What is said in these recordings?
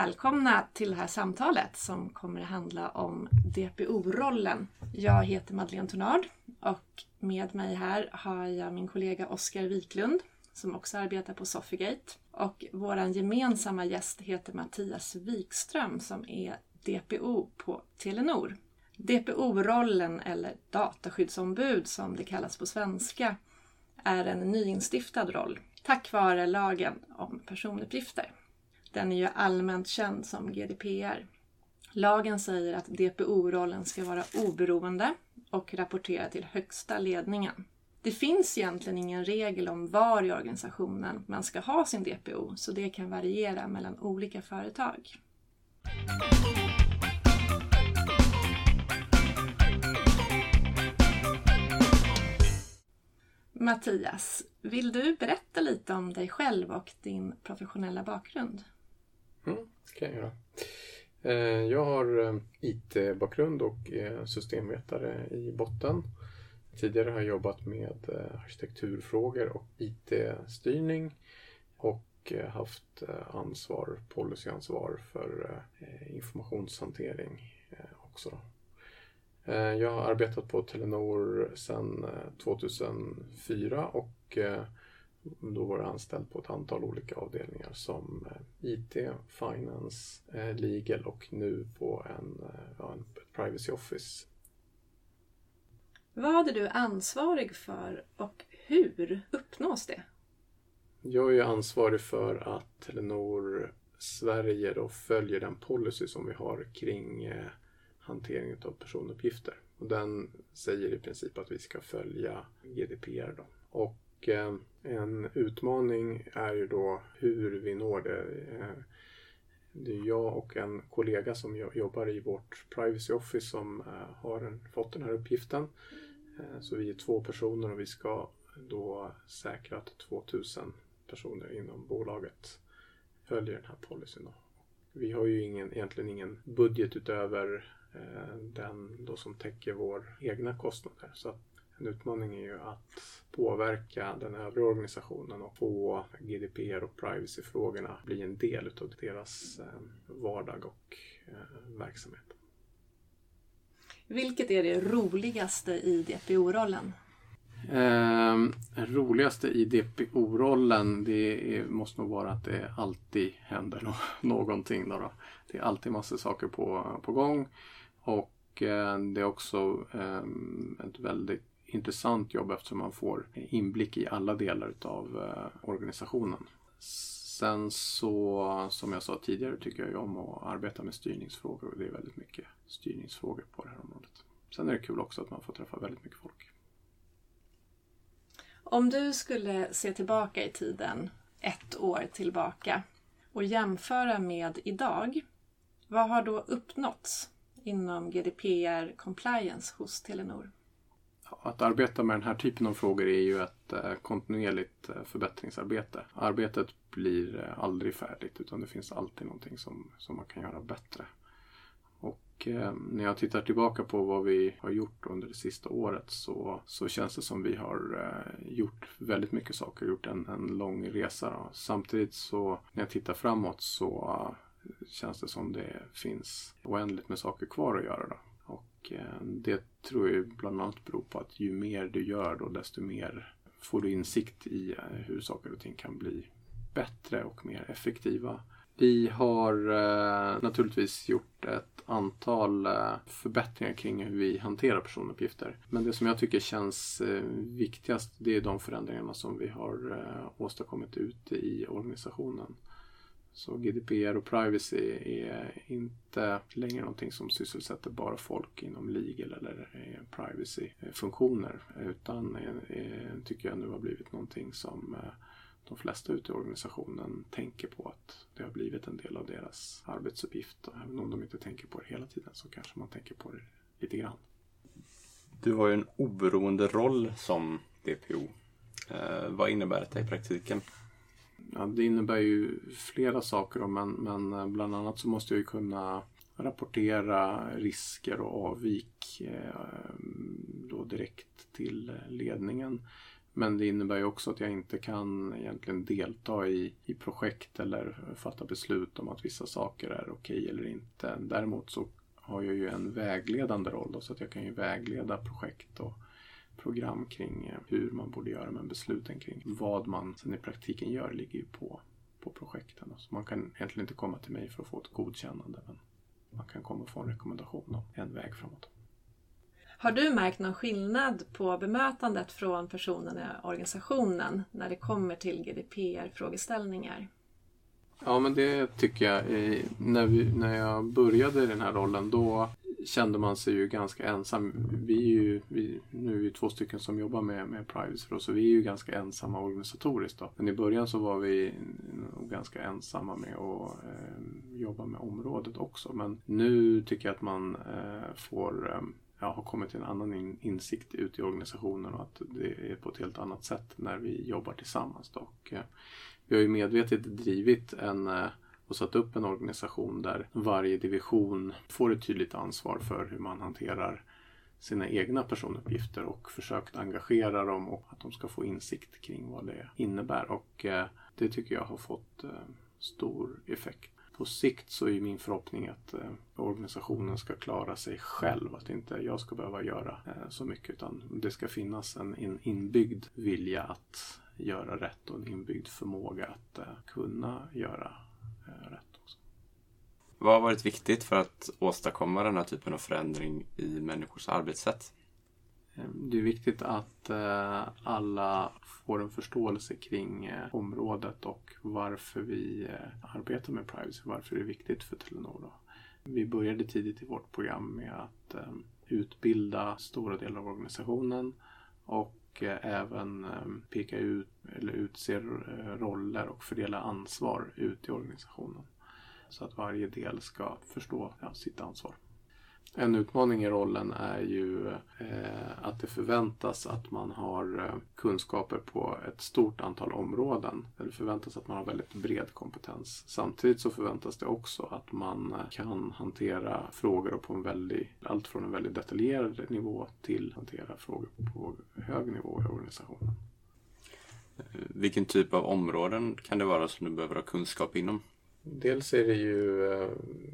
Välkomna till det här samtalet som kommer att handla om DPO-rollen. Jag heter Madeleine Tornard och med mig här har jag min kollega Oskar Wiklund som också arbetar på Sofigate. Och vår gemensamma gäst heter Mattias Wikström som är DPO på Telenor. DPO-rollen, eller dataskyddsombud som det kallas på svenska, är en nyinstiftad roll tack vare lagen om personuppgifter. Den är ju allmänt känd som GDPR. Lagen säger att DPO-rollen ska vara oberoende och rapportera till högsta ledningen. Det finns egentligen ingen regel om var i organisationen man ska ha sin DPO, så det kan variera mellan olika företag. Mattias, vill du berätta lite om dig själv och din professionella bakgrund? Mm, det kan jag göra. Eh, jag har eh, IT-bakgrund och är systemvetare i botten. Tidigare har jag jobbat med arkitekturfrågor och IT-styrning och haft ansvar, policyansvar för informationshantering också. Jag har arbetat på Telenor sedan 2004 och då var jag anställd på ett antal olika avdelningar som eh, IT, Finance, eh, Legal och nu på en, eh, ja, en Privacy Office. Vad är du ansvarig för och hur uppnås det? Jag är ansvarig för att Telenor Sverige då följer den policy som vi har kring hantering av personuppgifter. Och den säger i princip att vi ska följa GDPR. Då. Och Eh, en utmaning är ju då hur vi når det. Eh, det är jag och en kollega som jobbar i vårt Privacy Office som eh, har fått den här uppgiften. Så vi är två personer och vi ska då säkra att 2000 personer inom bolaget följer den här policyn. Vi har ju ingen, egentligen ingen budget utöver den då som täcker våra egna kostnader. Så att en utmaning är ju att påverka den övriga organisationen och få GDPR och privacyfrågorna bli en del utav deras eh, vardag och eh, verksamhet. Vilket är det roligaste i DPO-rollen? Eh, roligaste i DPO-rollen det är, måste nog vara att det alltid händer no någonting. Då, då. Det är alltid massor saker på, på gång och eh, det är också eh, ett väldigt intressant jobb eftersom man får inblick i alla delar av eh, organisationen. Sen så, som jag sa tidigare, tycker jag om att arbeta med styrningsfrågor och det är väldigt mycket styrningsfrågor på det här området. Sen är det kul också att man får träffa väldigt mycket folk. Om du skulle se tillbaka i tiden, ett år tillbaka, och jämföra med idag, vad har då uppnåtts inom GDPR compliance hos Telenor? Att arbeta med den här typen av frågor är ju ett eh, kontinuerligt eh, förbättringsarbete. Arbetet blir eh, aldrig färdigt utan det finns alltid någonting som, som man kan göra bättre. Och när jag tittar tillbaka på vad vi har gjort under det sista året så, så känns det som vi har gjort väldigt mycket saker, gjort en, en lång resa. Då. Samtidigt så när jag tittar framåt så känns det som det finns oändligt med saker kvar att göra. Då. Eh, det tror jag bland annat beror på att ju mer du gör då desto mer får du insikt i eh, hur saker och ting kan bli bättre och mer effektiva. Vi har eh, naturligtvis gjort ett antal eh, förbättringar kring hur vi hanterar personuppgifter. Men det som jag tycker känns eh, viktigast det är de förändringarna som vi har eh, åstadkommit ute i organisationen. Så GDPR och privacy är inte längre någonting som sysselsätter bara folk inom legal eller eh, privacy-funktioner. Utan eh, tycker jag nu har blivit någonting som eh, de flesta ute i organisationen tänker på att det har blivit en del av deras arbetsuppgift. Och även om de inte tänker på det hela tiden så kanske man tänker på det lite grann. Du har ju en oberoende roll som DPO. Eh, vad innebär det i praktiken? Ja, det innebär ju flera saker men, men eh, bland annat så måste jag ju kunna rapportera risker och avvik eh, då direkt till eh, ledningen. Men det innebär ju också att jag inte kan egentligen delta i, i projekt eller fatta beslut om att vissa saker är okej eller inte. Däremot så har jag ju en vägledande roll då, så att jag kan ju vägleda projekt och program kring eh, hur man borde göra men besluten kring vad man sen i praktiken gör ligger ju på, på projekten. Så man kan egentligen inte komma till mig för att få ett godkännande men man kan komma och få en rekommendation om en väg framåt. Har du märkt någon skillnad på bemötandet från personerna i organisationen när det kommer till GDPR-frågeställningar? Ja, men det tycker jag. När, vi, när jag började i den här rollen då kände man sig ju ganska ensam. Vi är ju, vi, nu två stycken som jobbar med, med privacy då, så vi är ju ganska ensamma organisatoriskt. Då. Men i början så var vi ganska ensamma med att eh, jobba med området också. Men nu tycker jag att man eh, får eh, ja, har kommit till en annan insikt ute i organisationen och att det är på ett helt annat sätt när vi jobbar tillsammans. Då. Och, eh, vi har ju medvetet drivit en eh, och satt upp en organisation där varje division får ett tydligt ansvar för hur man hanterar sina egna personuppgifter och försökt engagera dem och att de ska få insikt kring vad det innebär. Och eh, det tycker jag har fått eh, stor effekt på sikt så är min förhoppning att eh, organisationen ska klara sig själv. Att inte jag ska behöva göra så mycket utan det ska finnas en, inbyggd vilja att göra rätt och en inbyggd förmåga att kunna göra rätt. Vad har varit viktigt för att åstadkomma den här typen av förändring i människors arbetssätt? Eh, det är viktigt att eh, alla får en förståelse kring eh, området och varför vi arbetar med privacy, varför det är viktigt för Telenor. Vi började tidigt i vårt program med att utbilda stora delar av organisationen och även peka ut eller utse roller och fördela ansvar ut i organisationen. Så att varje del ska förstå ja, sitt ansvar. En utmaning i rollen är ju eh, att det förväntas att man har eh, kunskaper på ett stort antal områden. Det förväntas att man har väldigt bred kompetens. Samtidigt så förväntas det också att man eh, kan hantera frågor på en väldigt, allt från en väldigt detaljerad nivå till hantera frågor på hög nivå i organisationen. Eh, vilken typ av områden kan det vara som du behöver ha kunskap inom? Dels är det ju eh,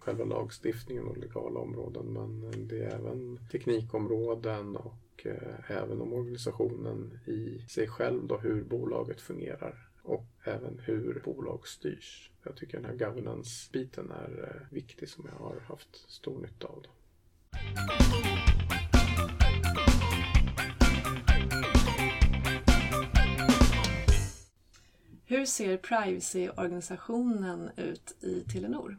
själva lagstiftningen och legala områden men det är även teknikområden och eh, även om organisationen i sig själv då hur bolaget fungerar och även hur bolag styrs. Jag tycker den här governance-biten är eh, viktig som jag har haft stor nytta av. Då. Hur ser privacy-organisationen ut i Telenor?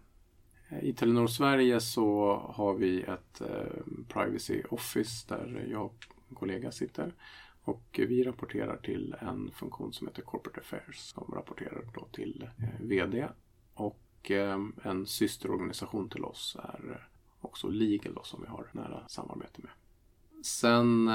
I Telenor Sverige så har vi ett eh, Privacy Office där jag och en kollega sitter. Och vi rapporterar till en funktion som heter Corporate Affairs som rapporterar då till eh, VD. Och eh, en systerorganisation till oss är också Legal då, som vi har nära samarbete med. Sen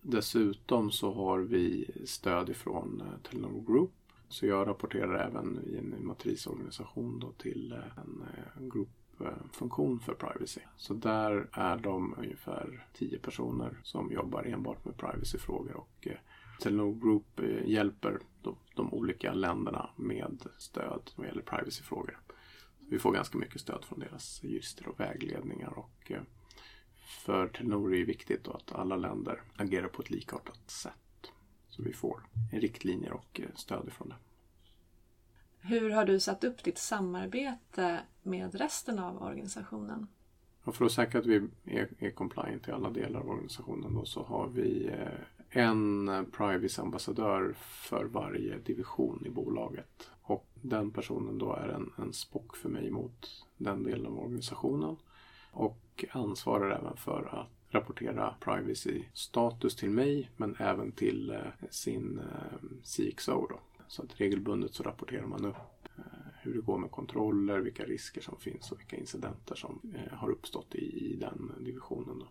dessutom så har vi stöd ifrån Telenor Group så jag rapporterar även i en matrisorganisation då till eh, en eh, gruppfunktion eh, för privacy. Så där är de ungefär tio personer som jobbar enbart med privacyfrågor och eh, Telenor Group hjälper de, de olika länderna med stöd vad gäller privacyfrågor. Vi får ganska mycket stöd från deras jurister och vägledningar och för Telenor är det viktigt att alla länder agerar på ett likartat sätt. Så vi får riktlinjer och eh, stöd ifrån det. Hur har du satt upp ditt samarbete med resten av organisationen? Och för att säkra att vi är, är compliant i alla delar av organisationen då, så har vi eh, en privacy-ambassadör för varje division i bolaget. Och den personen då är en, en spock för mig mot den delen av organisationen. Och ansvarar även för att rapportera privacy-status till mig men även till eh, sin eh, CXO. Då. Så att regelbundet så rapporterar man upp eh, hur det går med kontroller, vilka risker som finns och vilka incidenter som har uppstått i, i den divisionen. Då.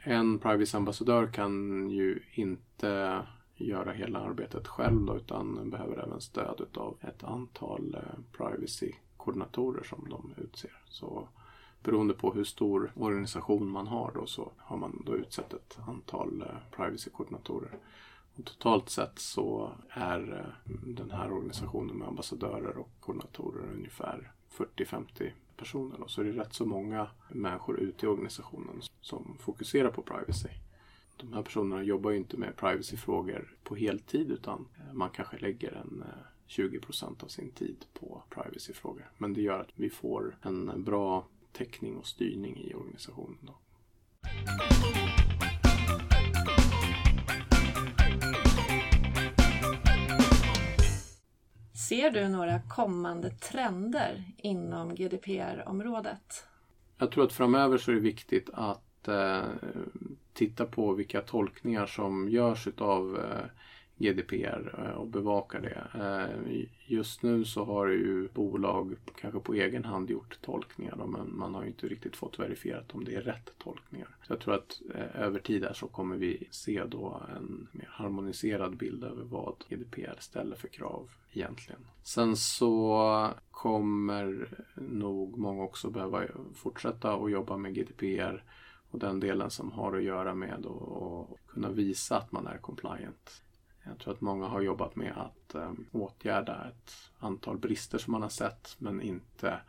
En privacy-ambassadör kan ju inte göra hela arbetet själv då, utan behöver även stöd av ett antal privacy-koordinatorer som de utser. Så beroende på hur stor organisation man har då så har man då utsett ett antal eh, privacy-koordinatorer. Och totalt sett så är eh, den här organisationen med ambassadörer och koordinatorer ungefär 40-50 personer. Då. Så det är rätt så många människor ute i organisationen som fokuserar på privacy. De här personerna jobbar ju inte med privacyfrågor på heltid utan eh, man kanske lägger en 20 procent av sin tid på privacyfrågor. Men det gör att vi får en bra täckning och styrning i organisationen. Då. Ser du några kommande trender inom GDPR-området? Jag tror att framöver så är det viktigt att eh, titta på vilka tolkningar som görs utav eh, GDPR eh, och bevaka det. Eh, just nu så har ju bolag kanske på egen hand gjort tolkningar men man har ju inte riktigt fått verifierat om det är rätt tolkningar. Så jag tror att eh, över tid här så kommer vi se då en mer harmoniserad bild över vad GDPR ställer för krav egentligen. Sen så kommer nog många också behöva fortsätta att jobba med GDPR och den delen som har att göra med att kunna visa att man är compliant. Jag tror att många har jobbat med att um, åtgärda ett antal brister som man har sett men inte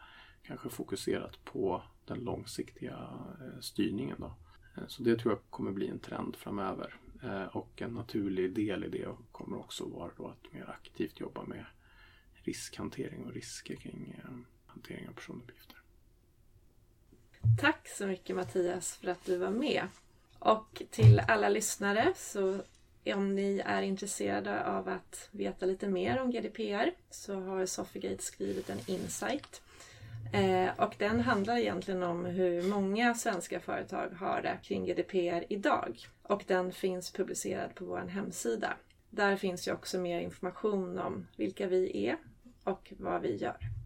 kanske fokuserat på den långsiktiga eh, styrningen. Då. Eh, så det tror jag kommer bli en trend framöver. Eh, och en naturlig del i det kommer också vara då att mer aktivt jobba med riskhantering och risker kring hantering av personuppgifter. Tack så mycket Mattias för att du var med. Och till alla lyssnare så om ni är intresserade av att veta lite mer om GDPR så har Sofigate skrivit en insight. Eh, och den handlar egentligen om hur många svenska företag har det kring GDPR idag. Och den finns publicerad på vår hemsida. Där finns ju också mer information om vilka vi är och vad vi gör.